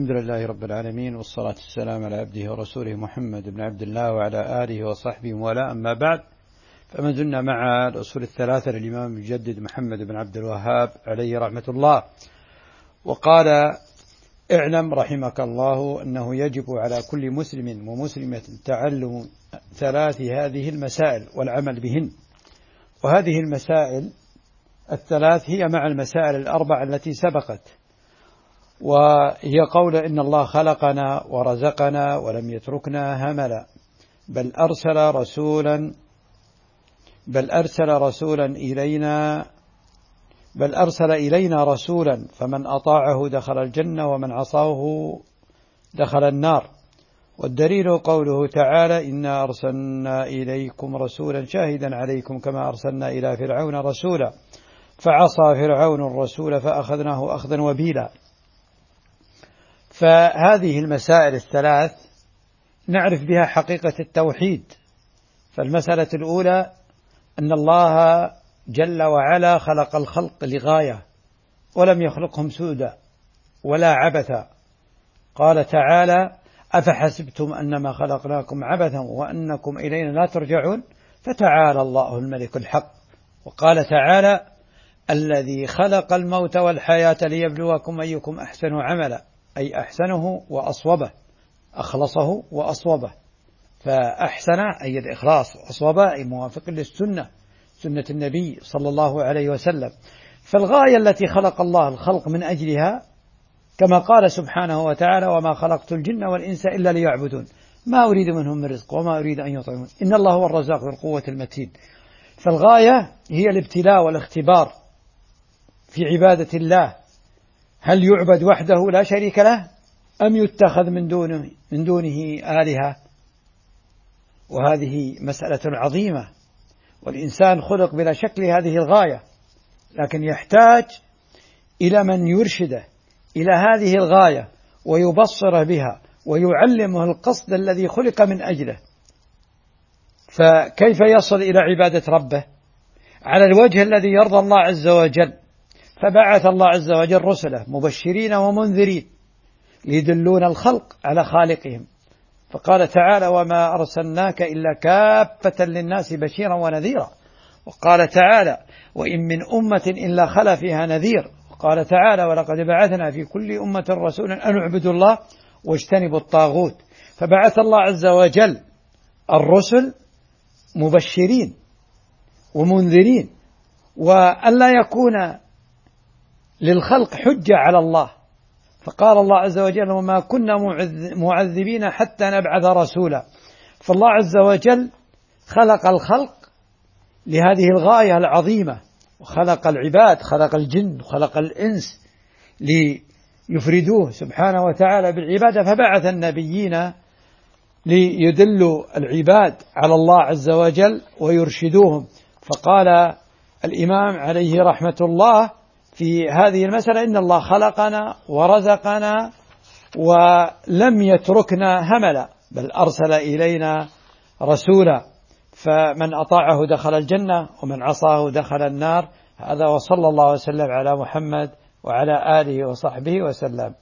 الحمد لله رب العالمين والصلاة والسلام على عبده ورسوله محمد بن عبد الله وعلى آله وصحبه ولا أما بعد فما زلنا مع الأصول الثلاثة للإمام المجدد محمد بن عبد الوهاب عليه رحمة الله. وقال اعلم رحمك الله أنه يجب على كل مسلم ومسلمة تعلم ثلاث هذه المسائل والعمل بهن. وهذه المسائل الثلاث هي مع المسائل الأربع التي سبقت. وهي قول إن الله خلقنا ورزقنا ولم يتركنا هملا. بل أرسل رسولا بل أرسل رسولا إلينا بل أرسل إلينا رسولا فمن أطاعه دخل الجنة ومن عصاه دخل النار. والدليل قوله تعالى إنا أرسلنا إليكم رسولا شاهدا عليكم كما أرسلنا إلى فرعون رسولا. فعصى فرعون الرسول فأخذناه أخذا وبيلا. فهذه المسائل الثلاث نعرف بها حقيقة التوحيد. فالمسألة الأولى أن الله جل وعلا خلق الخلق لغاية ولم يخلقهم سودا ولا عبثا. قال تعالى أفحسبتم أنما خلقناكم عبثا وأنكم إلينا لا ترجعون؟ فتعالى الله الملك الحق. وقال تعالى الذي خلق الموت والحياة ليبلوكم أيكم أحسن عملا. أي أحسنه وأصوبه. أخلصه وأصوبه. فأحسن أي الإخلاص وأصوبه أي موافق للسنة. سنة النبي صلى الله عليه وسلم. فالغاية التي خلق الله الخلق من أجلها كما قال سبحانه وتعالى وما خلقت الجن والإنس إلا ليعبدون ما أريد منهم من رزق وما أريد أن يطعمون. إن الله هو الرزاق ذو القوة المتين. فالغاية هي الابتلاء والاختبار في عبادة الله. هل يعبد وحده لا شريك له أم يتخذ من دونه من دونه آلهة؟ وهذه مسألة عظيمة. والإنسان خلق بلا شك لهذه الغاية لكن يحتاج إلى من يرشده إلى هذه الغاية ويبصر بها ويعلمه القصد الذي خلق من أجله. فكيف يصل إلى عبادة ربه؟ على الوجه الذي يرضى الله عز وجل. فبعث الله عز وجل رسله مبشرين ومنذرين ليدلون الخلق على خالقهم. فقال تعالى وما أرسلناك إلا كافة للناس بشيرا ونذيرا. وقال تعالى وإن من أمة إلا خلا فيها نذير. وقال تعالى ولقد بعثنا في كل أمة رسولا أن اعبدوا الله واجتنبوا الطاغوت. فبعث الله عز وجل الرسل مبشرين ومنذرين وألا يكون للخلق حجة على الله. فقال الله عز وجل وما كنا معذبين حتى نبعث رسولا. فالله عز وجل خلق الخلق لهذه الغاية العظيمة. وخلق العباد خلق الجن وخلق الإنس ليفردوه سبحانه وتعالى بالعبادة. فبعث النبيين ليدلوا العباد على الله عز وجل ويرشدوهم. فقال الإمام عليه رحمة الله في هذه المسألة إن الله خلقنا ورزقنا ولم يتركنا هملا بل أرسل إلينا رسولا فمن أطاعه دخل الجنة ومن عصاه دخل النار هذا وصلى الله وسلم على محمد وعلى آله وصحبه وسلم.